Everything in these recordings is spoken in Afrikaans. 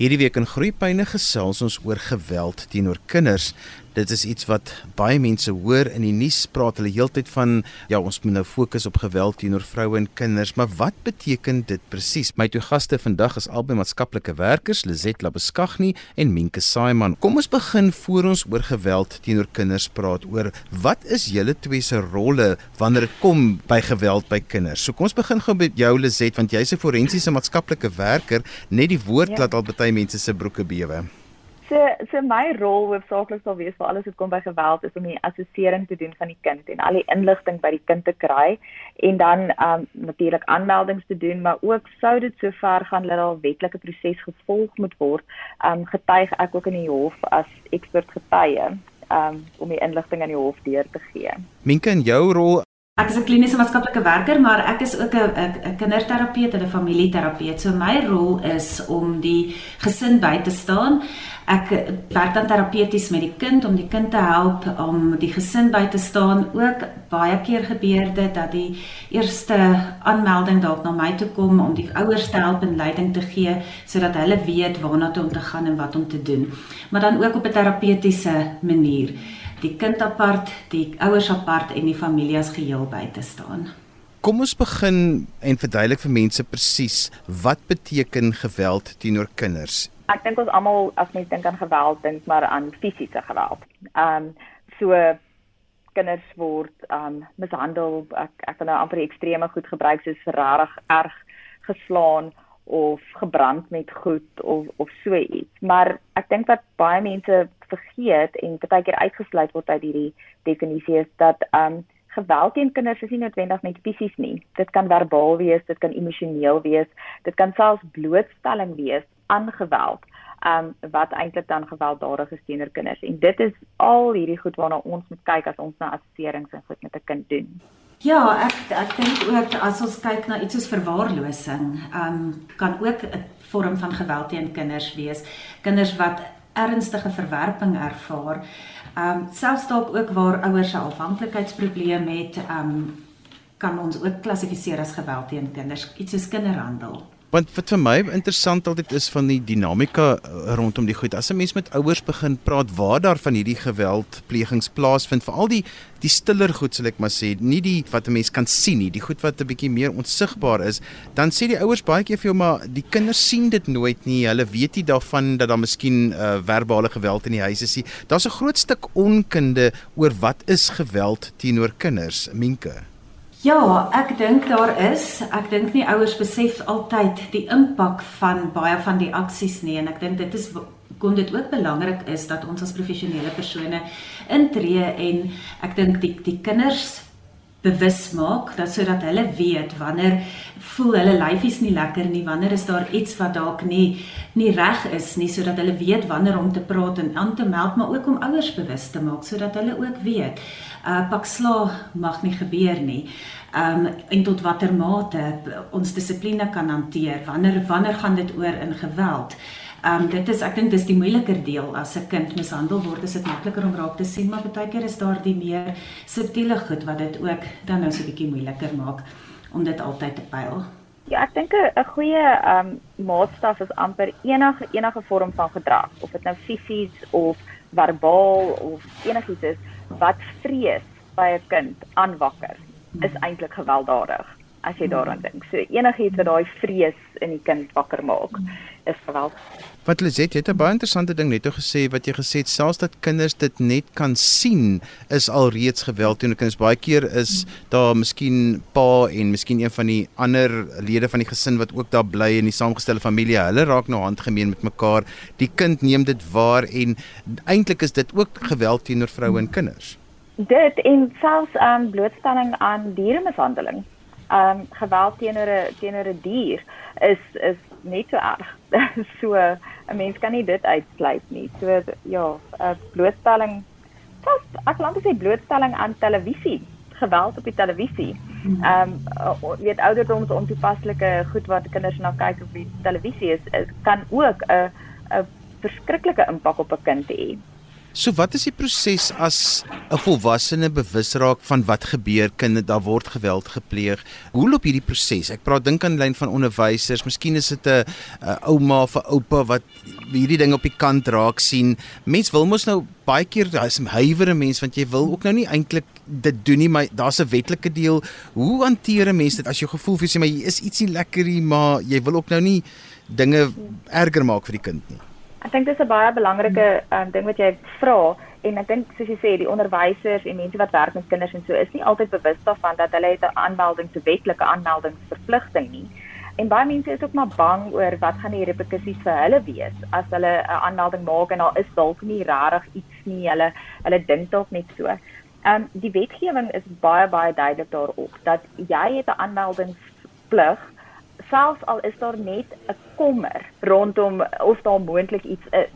Hierdie week in Groepyne gesels ons oor geweld teenoor kinders. Dit is iets wat baie mense hoor in die nuus praat hulle heeltyd van ja ons moet nou fokus op geweld teenoor vroue en kinders maar wat beteken dit presies my twee gaste vandag is albei maatskaplike werkers Lizet Labeskagni en Minke Saiman kom ons begin voor ons oor geweld teenoor kinders praat oor wat is julle twee se rolle wanneer dit kom by geweld by kinders? So kom ons begin gou met jou Lizet want jy's 'n forensiese maatskaplike werker net die woord ja. laat al baie mense se broeke bewe So so my rol hoofsaaklik sal wees vir alles wat kom by geweld is om die assessering te doen van die kind en al die inligting by die kind te kry en dan um natuurlik aanmeldings te doen maar ook sou dit sover gaan dat 'n wetlike proses gevolg moet word um getuig ek ook in die hof as ekspert getuie um om die inligting aan die hof deur te gee. Minke in jou rol Ek is 'n kliniese maatskaplike werker, maar ek is ook 'n kinderterapeut en 'n familieterapeut. So my rol is om die gesin by te staan. Ek werk dan terapeuties met die kind om die kind te help om die gesin by te staan. Ook baie keer gebeur dit dat die eerste aanmelding dalk na my toe kom om die ouers te help en leiding te gee sodat hulle weet waarna toe om te gaan en wat om te doen. Maar dan ook op 'n terapeutiese manier die kind apart, die ouers apart en die familie as geheel by te staan. Kom ons begin en verduidelik vir mense presies wat beteken geweld teenoor kinders. Ek dink ons almal as mens dink aan geweld dink maar aan fisiese geweld. Ehm um, so kinders word ehm um, mishandel, ek ek kan nou amper ekstreme goed gebruik soos rarig erg geslaan of gebrand met goed of of so iets. Maar ek dink wat baie mense vergeet en baie keer uitgesluit word uit hierdie definisie is dat um geweld teen kinders is nie noodwendig net fisies nie. Dit kan verbaal wees, dit kan emosioneel wees, dit kan selfs blootstelling wees aan geweld. Um wat eintlik dan gewelddadig is teenoor kinders. En dit is al hierdie goed waarna ons moet kyk as ons na assesserings en goed met 'n kind doen. Ja, ek ek dink ook as ons kyk na iets soos verwaarlosing, um kan ook 'n vorm van geweld teen kinders wees. Kinders wat ernstige verwerping ervaar. Ehm um, selfs dalk ook waar ouers 'n afhanklikheidsprobleem het, ehm um, kan ons ook klassifiseer as geweld teen kinders, iets soos kinderhandel. Want wat vir my interessant altyd is van die dinamika eh, rondom die goed. As 'n mens met ouers begin praat waar daar van hierdie geweldplegings plaasvind, veral die die stiller goed sal ek maar sê, nie die wat 'n mens kan sien nie, die goed wat 'n bietjie meer onsigbaar is, dan sê die ouers baie keer vir jou maar die kinders sien dit nooit nie. Hulle weet nie daarvan dat daar miskien uh, verbale geweld in die huis is nie. Daar's 'n groot stuk onkunde oor wat is geweld teenoor kinders, Minke. Ja, ek dink daar is. Ek dink nie ouers besef altyd die impak van baie van die aksies nie en ek dink dit is kon dit ook belangrik is dat ons as professionele persone intree en ek dink die die kinders bewus maak dat sodat hulle weet wanneer voel hulle lyfies nie lekker nie, wanneer is daar iets wat dalk nie nie reg is nie sodat hulle weet wanneer om te praat en aan te meld, maar ook om ouers bewus te maak sodat hulle ook weet uh pak sla mag nie gebeur nie. Um en tot watter mate ons dissipline kan hanteer. Wanneer wanneer gaan dit oor in geweld? Um dit is ek dink dis die moeiliker deel as 'n kind mishandel word, is dit makliker om raak te sien, maar baie keer is daar die meer subtiele goed wat dit ook dan nou so 'n bietjie moeiliker maak om dit altyd te pyl. Ja, ek dink 'n goeie um maatstaf is amper enige enige vorm van gedrag, of dit nou fisies of verbaal of enigiets is wat vrees by 'n kind aanwakker is eintlik gewelddadig as jy daaraan dink. So enigiets wat daai vrees in die kind wakker maak is geweld. Wat Lizet, jy het 'n baie interessante ding net gesê wat jy gesê het selfs dat kinders dit net kan sien is alreeds geweld teenoor kinders. Baie keer is daar miskien pa en miskien een van die ander lede van die gesin wat ook daar bly in die saamgestelde familie. Hulle raak nou handgemeen met mekaar. Die kind neem dit waar en eintlik is dit ook geweld teenoor vroue en kinders. Dit en selfs aan um, blootstelling aan dieremishandeling. Ehm um, geweld teenoor 'n teenoor 'n dier is is net so erg. so 'n mens kan nie dit uitsluit nie. So ja, 'n blootstelling vas ek laat dit sê blootstelling aan televisie, geweld op die televisie. Ehm um, weet ouderdoms ontoepaslike goed wat kinders na kyk op die televisie is, is kan ook 'n 'n verskriklike impak op 'n kind hê. So wat is die proses as 'n volwassene bewus raak van wat gebeur kind daar word geweld gepleeg? Hoe loop hierdie proses? Ek praat dink aan lyn van onderwysers, miskien is dit 'n ouma of 'n oupa wat hierdie ding op die kant raak sien. Mens wil mos nou baie keer daar's 'n huiwere mens want jy wil ook nou nie eintlik dit doen nie, maar daar's 'n wetlike deel. Hoe hanteer 'n mens dit as jy gevoel vir sê maar jy is ietsie lekkerie, maar jy wil ook nou nie dinge erger maak vir die kind nie? Ek dink dis 'n baie belangrike um, ding wat jy vra en ek dink soos jy sê die onderwysers en mense wat werk met kinders en so is nie altyd bewus daarvan dat hulle het 'n aanmelding te wetlike aanmeldingsverpligting nie. En baie mense is ook maar bang oor wat gaan die reperkusies vir hulle wees as hulle 'n aanmelding maak en daar is dalk nie regtig iets nie. Hulle hulle dink dalk net so. Ehm um, die wetgewing is baie baie duidelik daarop dat jy het 'n aanmeldingsplig selfs al is daar net 'n kommer rondom of daar moontlik iets is,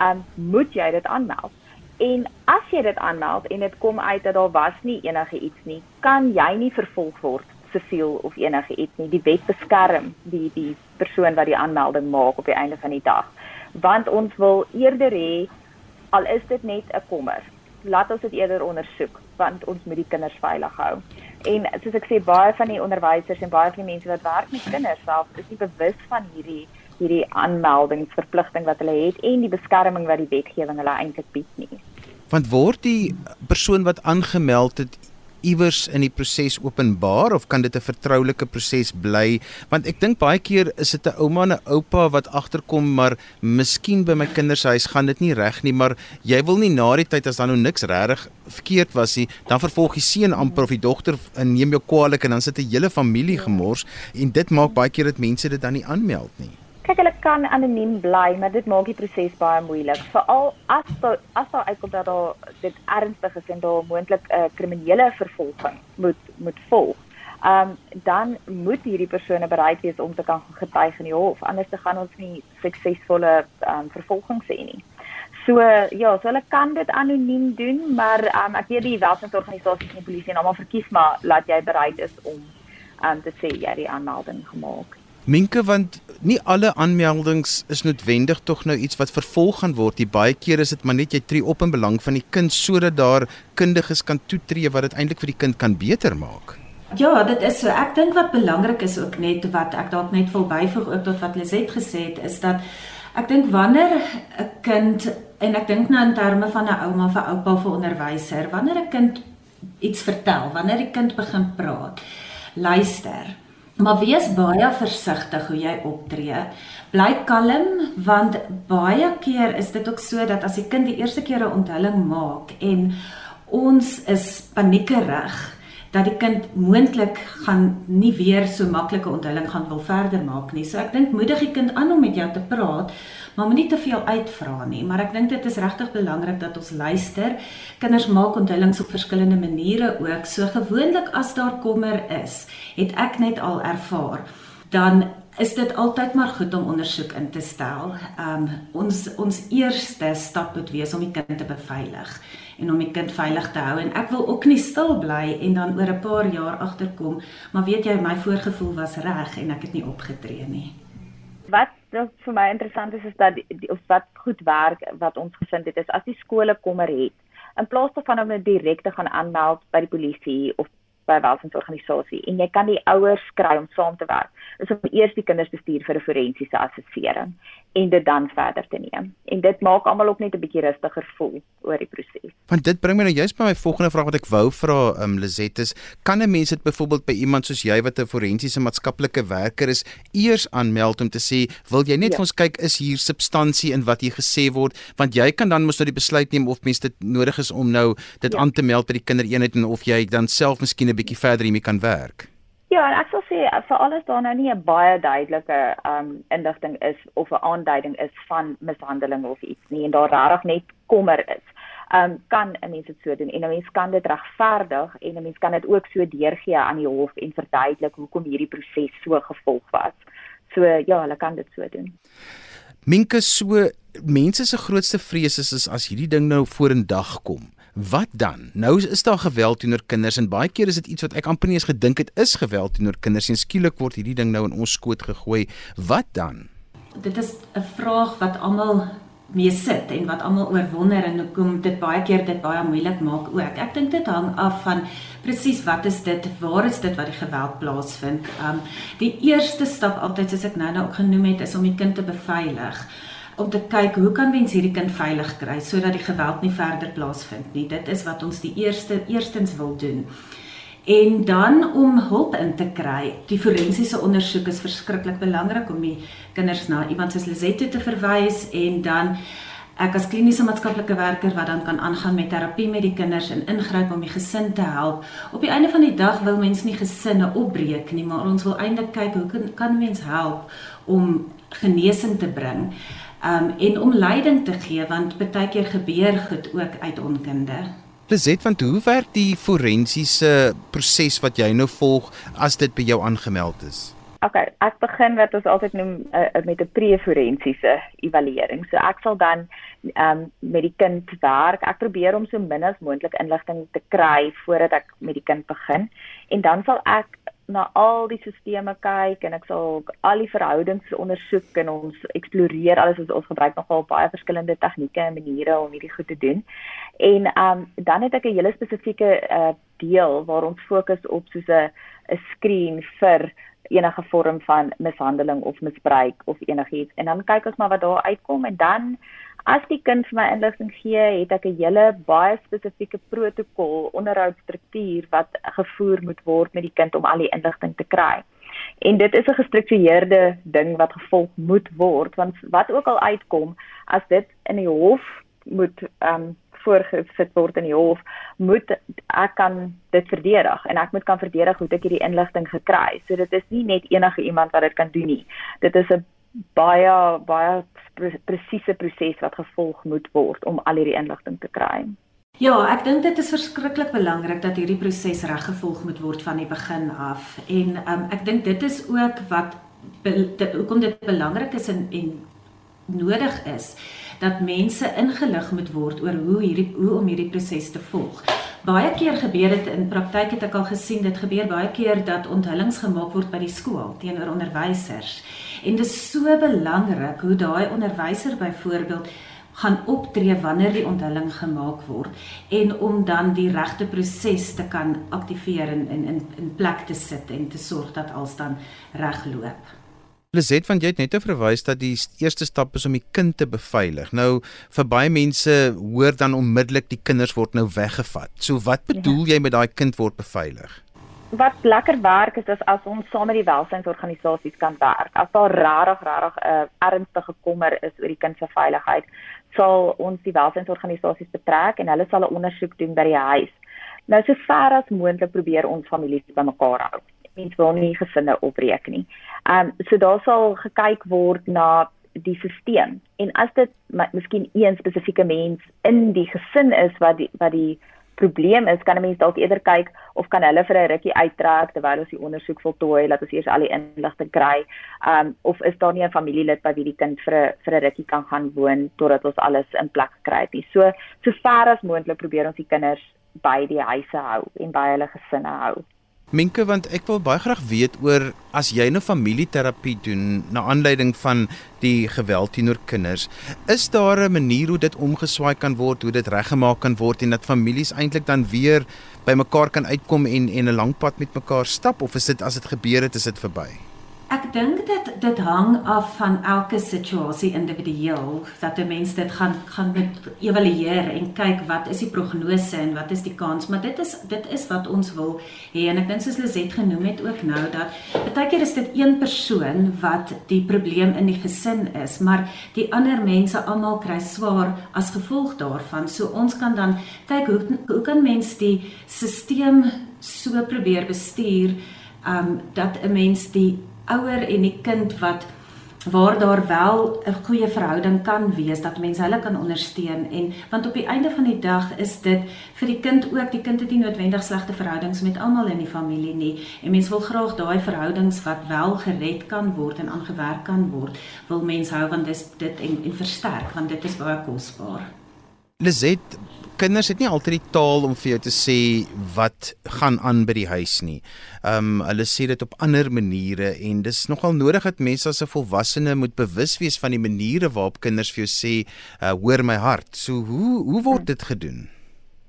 um, moet jy dit aanmeld. En as jy dit aanmeld en dit kom uit dat daar was nie enige iets nie, kan jy nie vervolg word siviel of enige iets nie. Die wet beskerm die die persoon wat die aanmelding maak op die einde van die dag. Want ons wil eerder hê al is dit net 'n kommer, laat ons dit eerder ondersoek want ons moet die kinders veilig hou. En soos ek sê baie van die onderwysers en baie van die mense wat werk met kinders self is nie bewus van hierdie hierdie aanmeldingsverpligting wat hulle het en die beskerming wat die wetgewing hulle eintlik bied nie. Want word die persoon wat aangemeld het iewers in die proses openbaar of kan dit 'n vertroulike proses bly? Want ek dink baie keer is dit 'n ouma en 'n oupa wat agterkom, maar miskien by my kinders se huis gaan dit nie reg nie, maar jy wil nie na die tyd as dan nou niks regtig verkeerd was nie, dan vervolg die seun amper of die dogter neem jou kwaliek en dan sit 'n hele familie gemors en dit maak baie keer dat mense dit dan nie aanmeld nie. Kyk, hulle kan anoniem bly, maar dit maak die proses baie moeilik. Veral as daar as daar uitkom dat daar dit ernstig is en daar moontlik 'n uh, kriminele vervolging moet moet volg. Ehm um, dan moet hierdie persone bereid wees om te kan getuig in die hof, anders te gaan ons nie suksesvolle ehm um, vervolging sien nie. So ja, so hulle kan dit anoniem doen, maar um, ek weet die welstandsorganisasies en die polisie en almal verkies maar laat jy bereid is om um, te sê jy het die aanmelding gemaak. Minke want nie alle aanmeldings is noodwendig tog nou iets wat vervolg gaan word. Die baie keer is dit maar net jy tree op in belang van die kind sodat daar kundiges kan toetree wat dit eintlik vir die kind kan beter maak. Ja, dit is so. Ek dink wat belangrik is ook net wat ek dalk net wil byvoeg ook tot wat Liset gesê het is dat ek dink wanneer 'n kind en ek dink nou in terme van 'n ouma vir oupa vir onderwyser, wanneer 'n kind iets vertel, wanneer die kind begin praat, luister Maar wees baie versigtig hoe jy optree. Bly kalm want baie keer is dit ook so dat as die kind die eerste keer 'n onthulling maak en ons is paniekerig dat die kind moontlik gaan nie weer so maklike onthulling gaan wil verder maak nie. So ek dink moedig die kind aan om met jou te praat maar moenie te veel uitvra nie, maar ek dink dit is regtig belangrik dat ons luister. Kinders maak onthullings op verskillende maniere ook. So gewoonlik as daar kommer is, het ek net al ervaar, dan is dit altyd maar goed om ondersoek in te stel. Um ons ons eerste stap moet wees om die kind te beveilig en om die kind veilig te hou en ek wil ook nie stil bly en dan oor 'n paar jaar agterkom, maar weet jy my voorgevoel was reg en ek het nie opgetree nie. Wat wat vir my interessant is is dat die, of wat goed werk wat ons gevind het is as die skole kommer het in plaas daarvan om dit direk te gaan aanmeld by die polisie of by 'n welsinsorganisasie en jy kan die ouers kry om saam te werk is om eers die kinders te stuur vir 'n forensiese assessering en dit dan verder te neem. En dit maak almal ook net 'n bietjie rustiger voel oor die proses. Want dit bring my nou juist by my volgende vraag wat ek wou vra, ehm um, Lizette, is kan 'n mens dit byvoorbeeld by iemand soos jy wat 'n forensiese maatskaplike werker is, eers aanmeld om te sê, wil jy net ja. vir ons kyk is hier substansie in wat hier gesê word, want jy kan dan mos nou die besluit neem of mens dit nodig is om nou dit ja. aan te meld by die kindereenheid en of jy dan self miskien 'n bietjie verder hiermee kan werk. Ja, en ek sal sê vir alles daar nou nie 'n baie duidelike um inligting is of 'n aanduiding is van mishandeling of iets nie en daar regtig net kommer is. Um kan 'n mens dit so doen en 'n mens kan dit regverdig en 'n mens kan dit ook so deurgee aan die hof en verduidelik hoekom hierdie proses so gevolg was. So ja, hulle kan dit so doen. Minke so mense se grootste vrees is as hierdie ding nou vorendag kom. Wat dan? Nou is daar geweld teenoor kinders en baie keer is dit iets wat ek amper nie eens gedink het is geweld teenoor kinders en skielik word hierdie ding nou in ons skoot gegooi. Wat dan? Dit is 'n vraag wat almal mee sit en wat almal oorwonder en hoekom dit baie keer dit baie moeilik maak ook. Ek dink dit hang af van presies wat is dit, waar is dit wat die geweld plaasvind. Um die eerste stap altyd soos ek nou-nou ook genoem het is om die kind te beveilig om te kyk hoe kan mens hierdie kind veilig kry sodat die geweld nie verder plaasvind nie. Dit is wat ons die eerste eerstens wil doen. En dan om hulp in te kry. Die forensiese ondersoek is verskriklik belangrik om die kinders na iemand soos Lisette te verwys en dan ek as kliniese maatskaplike werker wat dan kan aangaan met terapie met die kinders en ingryp om die gesin te help. Op die einde van die dag wil mens nie gesinne opbreek nie, maar ons wil eintlik kyk hoe kan kan mens help om genesing te bring. Um en om leiding te gee want baie keer gebeur goed ook uit onkunde. Lizet, want hoe werk die forensiese proses wat jy nou volg as dit by jou aangemeld is? OK, ek begin wat ons altyd noem uh, met 'n pre-forensiese evaluering. So ek sal dan um, met die kind werk. Ek probeer om so min as moontlik inligting te kry voordat ek met die kind begin. En dan sal ek na al die sisteme kyk en ek sal al die verhoudings ondersoek en ons eksploreer alles wat ons gebruik nogal baie verskillende tegnieke en maniere om hierdie goed te doen. En um dan het ek 'n hele spesifieke uh, deel waar ons fokus op soos 'n 'n screen vir enige vorm van mishandeling of misbruik of enigiets en dan kyk ons maar wat daar uitkom en dan As die kind vir my inligting gee, het ek 'n hele baie spesifieke protokol, onderhoudstruktuur wat gevoer moet word met die kind om al die inligting te kry. En dit is 'n gestruktureerde ding wat gevolg moet word want wat ook al uitkom, as dit in die hof moet ehm um, voorgesit word in die hof, moet ek kan dit verdedig en ek moet kan verdedig hoe ek hierdie inligting gekry. So dit is nie net enige iemand wat dit kan doen nie. Dit is 'n baie baie presiese proses wat gevolg moet word om al hierdie inligting te kry. Ja, ek dink dit is verskriklik belangrik dat hierdie proses reg gevolg moet word van die begin af. En um, ek dink dit is ook wat hoekom dit belangrik is en, en nodig is dat mense ingelig moet word oor hoe hierdie hoe om hierdie proses te volg. Baie keer gebeur dit in praktyk het ek al gesien dit gebeur baie keer dat onthullings gemaak word by die skool teenoor onderwysers. En dit is so belangrik hoe daai onderwyser byvoorbeeld gaan optree wanneer die onthulling gemaak word en om dan die regte proses te kan aktiveer en in in in plek te sit en te sorg dat alles dan reg loop. Lizet van jy het net verwys dat die eerste stap is om die kind te beveilig. Nou vir baie mense hoor dan onmiddellik die kinders word nou weggevat. So wat bedoel ja. jy met daai kind word beveilig? wat lekker werk is, is as ons saam met die welsynsorganisasies kan werk. As daar regtig regtig 'n uh, ernstige kommer is oor die kind se veiligheid, sal ons die welsynsorganisasies betrek en hulle sal 'n ondersoek doen by die huis. Nou so ver as moontlik probeer ons families bymekaar hou. Mens wil nie gesinne opbreek nie. Ehm um, so daar sal gekyk word na die stelsel. En as dit miskien een spesifieke mens in die gesin is wat die wat die probleem is, kan 'n mens dalk eerder kyk of kan hulle vir 'n rukkie uittrek terwyl ons die ondersoek voltooi, laat ons eers al die inligting kry. Um of is daar nie 'n familielid by wie die kind vir 'n vir 'n rukkie kan gaan woon totdat ons alles in plek kry het. So so ver as moontlik probeer ons die kinders by die huise hou en by hulle gesinne hou. Minke want ek wil baie graag weet oor as jy nou familieterapie doen na aanleiding van die geweld teenoor kinders, is daar 'n manier hoe dit omgeswaai kan word, hoe dit reggemaak kan word en dat families eintlik dan weer by mekaar kan uitkom en en 'n lang pad met mekaar stap of is dit as dit gebeur het, is dit verby? Ek dink dit dit hang af van elke situasie individueel dat 'n mens dit gaan gaan met evalueer en kyk wat is die prognose en wat is die kans. Maar dit is dit is wat ons wil hê. En ek dink soos Liset genoem het ook nou dat baie keer is dit een persoon wat die probleem in die gesin is maar die ander mense almal kry swaar as gevolg daarvan. So ons kan dan kyk hoe hoe kan mens die stelsel so probeer bestuur um dat 'n mens die ouer en die kind wat waar daar wel 'n goeie verhouding kan wees dat mense hulle kan ondersteun. En want op die einde van die dag is dit vir die kind ook die kind het nie noodwendig slegte verhoudings met almal in die familie nie. En mense wil graag daai verhoudings wat wel gered kan word en aangewerk kan word wil mense hou want dis dit en en versterk want dit is baie kosbaar Lizet, kinders het nie altyd die taal om vir jou te sê wat gaan aan by die huis nie. Um hulle sê dit op ander maniere en dis nogal nodig dat mense as 'n volwassene moet bewus wees van die maniere waarop kinders vir jou sê uh, hoor my hart. So hoe hoe word dit gedoen?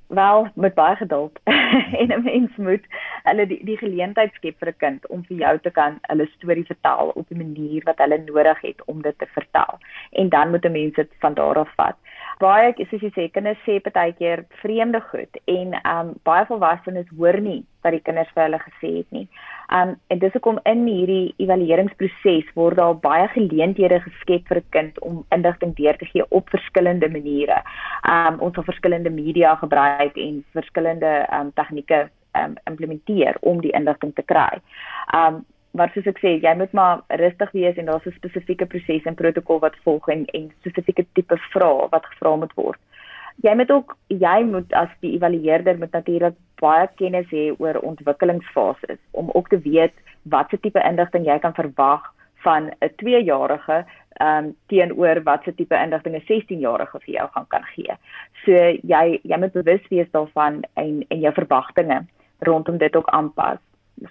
Wel, met baie geduld en 'n mens moet hulle die, die geleentheid skep vir 'n kind om vir jou te kan hulle storie vertel op 'n manier wat hulle nodig het om dit te vertel. En dan moet 'n mens dit van daar af vat baie soos jy sê kinders sê baie keer vreemde goed en um baie volwassenes hoor nie wat die kinders vir hulle gesê het nie. Um en dis hoekom in hierdie evalueringsproses word daar baie geleenthede geskep vir 'n kind om inligting deur te gee op verskillende maniere. Um ons sal verskillende media gebruik en verskillende um tegnieke um implementeer om die inligting te kry. Um maar soos ek sê, jy moet maar rustig wees en daar's 'n spesifieke proses en protokol wat volg en en spesifieke tipe vrae wat gevra moet word. Jy moet ook jy moet as die evalueerder moet natuurlik baie kennis hê oor ontwikkelingsfases om ook te weet watse tipe inligting jy kan verwag van 'n 2-jarige ehm um, teenoor watse tipe inligting 'n 16-jarige vir jou gaan kan gee. So jy jy moet bewus wees daarvan en en jou verwagtinge rondom dit ook aanpas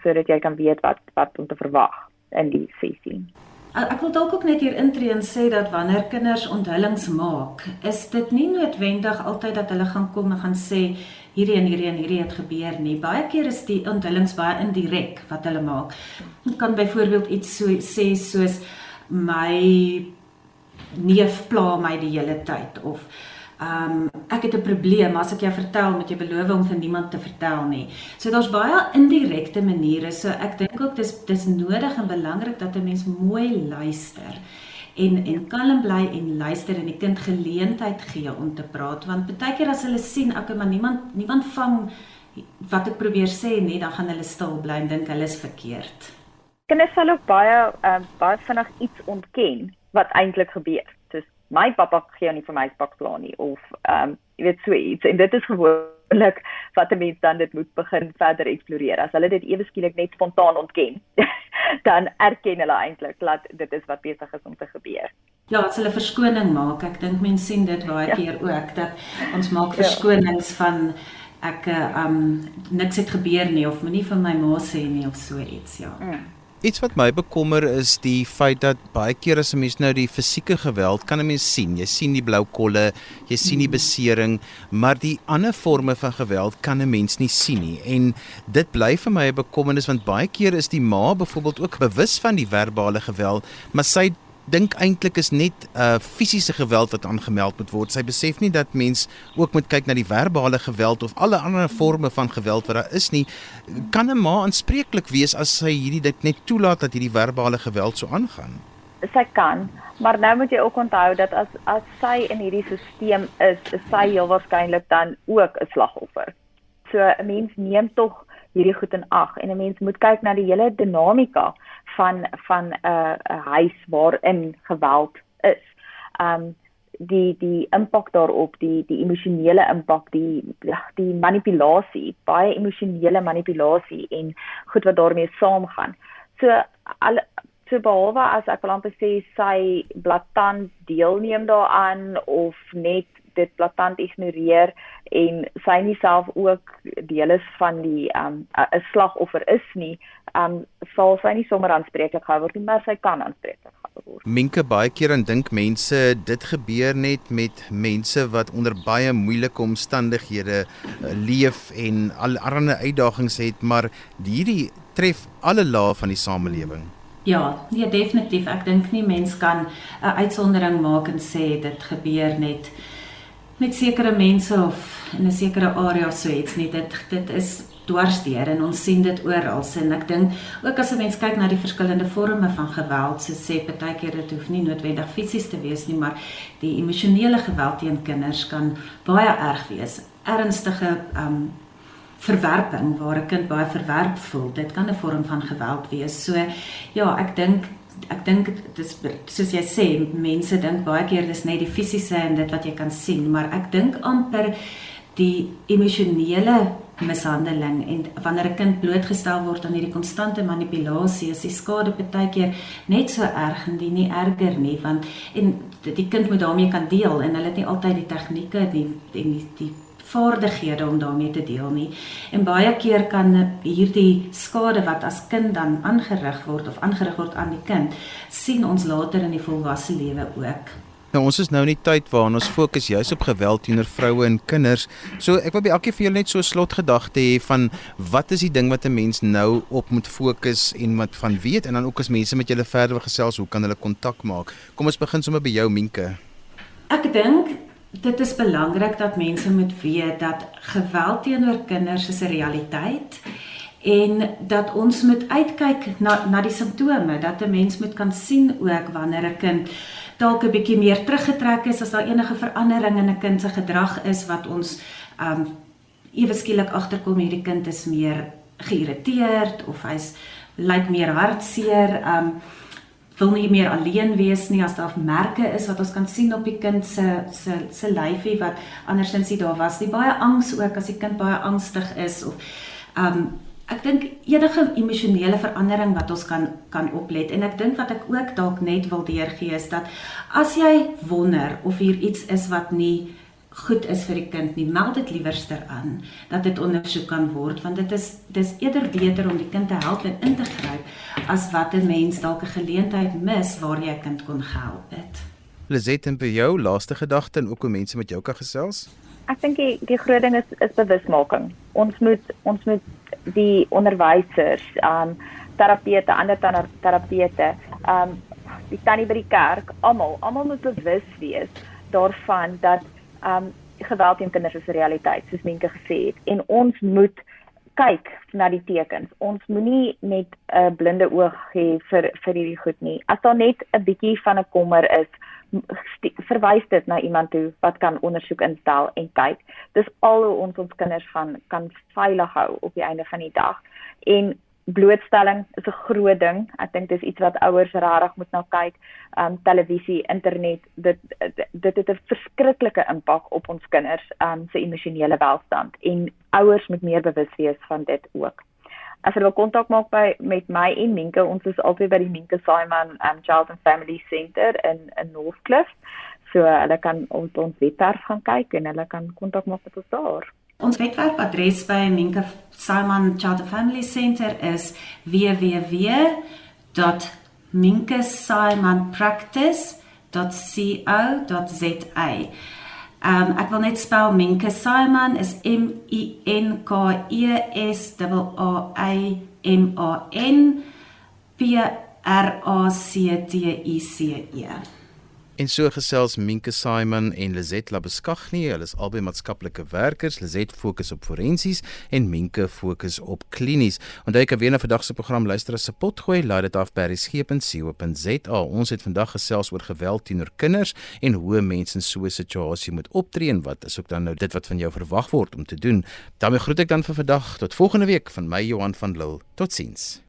sodat jy kan weet wat wat om te verwag in die sessie. Ek wil dalk ook net hier intree en sê dat wanneer kinders onthullings maak, is dit nie noodwendig altyd dat hulle gaan kom en gaan sê hierdie en hierdie en hierdie het gebeur nie. Baie keer is die onthullings baie indirek wat hulle maak. Dit kan byvoorbeeld iets so sê soos my neef pla my die hele tyd of Ehm um, ek het 'n probleem, as ek jou vertel, moet jy beloof om vir niemand te vertel nie. So daar's baie indirekte maniere. So ek dink ook dis dis nodig en belangrik dat 'n mens mooi luister en en kalm bly en luister en die kind geleentheid gee om te praat want baie keer as hulle sien ek maar niemand niemand vang wat ek probeer sê nie, dan gaan hulle stil bly en dink hulle is verkeerd. Kinders sal ook baie uh, baie vinnig iets ontken wat eintlik gebeur my pappa gee nie vir my bakplan nie of ehm um, jy weet so iets en dit is gewoonlik wat 'n mens dan dit moet begin verder eksploreer. As hulle dit ewe skielik net spontaan ontken, dan erken hulle eintlik dat dit is wat besig is om te gebeur. Ja, as hulle verskoning maak, ek dink mense sien dit baie ja. keer ook dat ons maak ja. verskonings ja. van ek um, niks het gebeur nie of moenie vir my ma sê nie of so iets, ja. Mm. Iets wat my bekommer is die feit dat baie keer as 'n mens nou die fisieke geweld kan 'n mens sien. Jy sien die blou kolle, jy sien die mm. besering, maar die ander forme van geweld kan 'n mens nie sien nie. En dit bly vir my 'n bekommernis want baie keer is die ma byvoorbeeld ook bewus van die verbale geweld, maar sy dink eintlik is net 'n uh, fisiese geweld wat aangemeld moet word. Sy besef nie dat mens ook moet kyk na die verbale geweld of alle ander forme van geweld wat daar is nie. Kan 'n ma aanspreeklik wees as sy hierdie dit net toelaat dat hierdie verbale geweld so aangaan? Sy kan, maar nou moet jy ook onthou dat as as sy in hierdie stelsel is, is sy heel waarskynlik dan ook 'n slagoffer. So 'n mens neem tog hierdie goed in ag en 'n mens moet kyk na die hele dinamika van van 'n uh, 'n huis waarin geweld is. Um die die impak daarop, die die emosionele impak, die die manipulasie, baie emosionele manipulasie en goed wat daarmee saamgaan. So al so behalwe as ek wil amper sê sy blaatant deelneem daaraan of net dit blaatant ignoreer en sy nie self ook deel is van die um 'n slagoffer is nie, um sal sy nie sommer aanspreeklik gehou word nie, maar sy kan aanspreeklik gehou word. Minke baie keer en dink mense dit gebeur net met mense wat onder baie moeilike omstandighede uh, leef en allerlei uitdagings het, maar hierdie tref alle lae van die samelewing. Ja, nee definitief. Ek dink nie mens kan 'n uitsondering maak en sê dit gebeur net met sekere mense of in 'n sekere area so iets nie. Dit dit is dwarsdeur en ons sien dit oral. En ek dink ook as 'n mens kyk na die verskillende forme van geweld, so sê partykeer dit hoef nie noodwendig fisies te wees nie, maar die emosionele geweld teen kinders kan baie erg wees. Ernstige um verwerping waar 'n kind baie verwerp voel, dit kan 'n vorm van geweld wees. So ja, ek dink ek dink dit is soos jy sê mense dink baie keer dis net die fisiese en dit wat jy kan sien maar ek dink amper die emosionele mishandeling en wanneer 'n kind blootgestel word aan hierdie konstante manipulasie is die skade baie keer net so erg en die nie erger nie want en die kind moet daarmee kan deel en hulle het nie altyd die tegnieke en die die, die vaardighede om daarmee te deel nie. En baie keer kan hierdie skade wat as kind dan aangerig word of aangerig word aan die kind, sien ons later in die volwasse lewe ook. Nou ons is nou in die tyd waarin ons fokus juis op geweld teenoor vroue en kinders. So ek wil by elkeen van julle net so 'n slotgedagte hê van wat is die ding wat 'n mens nou op moet fokus en wat van weet en dan ook as mense met julle verder gesels, hoe kan hulle kontak maak? Kom ons begin sommer by jou Minke. Ek dink dit is belangrik dat mense moet weet dat geweld teenoor kinders is 'n realiteit en dat ons moet uitkyk na na die simptome dat 'n mens moet kan sien ook wanneer 'n kind dalk 'n bietjie meer teruggetrek is as daar enige verandering in 'n kind se gedrag is wat ons um ewe skielik agterkom hierdie kind is meer geïrriteerd of hy's lyk meer hartseer um wil nie meer alleen wees nie. As daar merke is wat ons kan sien op die kind se se se lyfie wat andersins nie daar was nie. Baie angs ook as die kind baie angstig is of um ek dink enige emosionele verandering wat ons kan kan oplet. En ek dink wat ek ook dalk net wil deurgee is dat as jy wonder of hier iets is wat nie goed is vir die kind nie meld dit liewerster aan dat dit ondersoek kan word want dit is dis eerder beter om die kind te help en in te gryp as wat 'n mens dalk 'n geleentheid mis waar jy 'n kind kon help het Lizet en vir jou laaste gedagte en ook hoe mense met jou kan gesels Ek dink die, die groot ding is is bewusmaking. Ons moet ons moet die onderwysers, um terapeute, ander terapeute, um die tannie by die kerk, almal, almal moet bewus wees daarvan dat um geweld teen kinders is 'n realiteit, soos Minke gesê het, en ons moet kyk na die tekens. Ons moenie net 'n blinde oog hê vir vir hierdie goed nie. As daar net 'n bietjie van 'n kommer is, verwys dit na iemand toe wat kan ondersoek instel en kyk. Dis al hoe ons ons kinders gaan kan veilig hou op die einde van die dag. En blootstelling is 'n groot ding. Ek dink dis iets wat ouers regtig moet na kyk. Um televisie, internet, dit dit het 'n verskriklike impak op ons kinders um se emosionele welstand en ouers moet meer bewus wees van dit ook as hulle wil kontak maak by met my en Minke, ons is altyd by die Minke Simon um, Child and Family Center in in Northcliff. So hulle kan op ons webwerf gaan kyk en hulle kan kontak maak met ons daar. Ons webwerfadres by Minke Simon and Family Center is www.minkesimonpractice.co.za. Um ek wil net spel Minke Simon is M I N K E S A A M A N P R A C T I C E. En so gesels Minke Simon en Lizet Labeskagni, hulle is albei maatskaplike werkers. Lizet fokus op forensies en Minke fokus op klinies. Onthou ek weer na vandag se program luister as se potgooi, laai dit af by resgep.co.za. Ons het vandag gesels oor geweld teenoor kinders en hoe mense in so 'n situasie moet optree en wat is ook dan nou dit wat van jou verwag word om te doen. daarmee groet ek dan vir vandag tot volgende week van my Johan van Lille. Totsiens.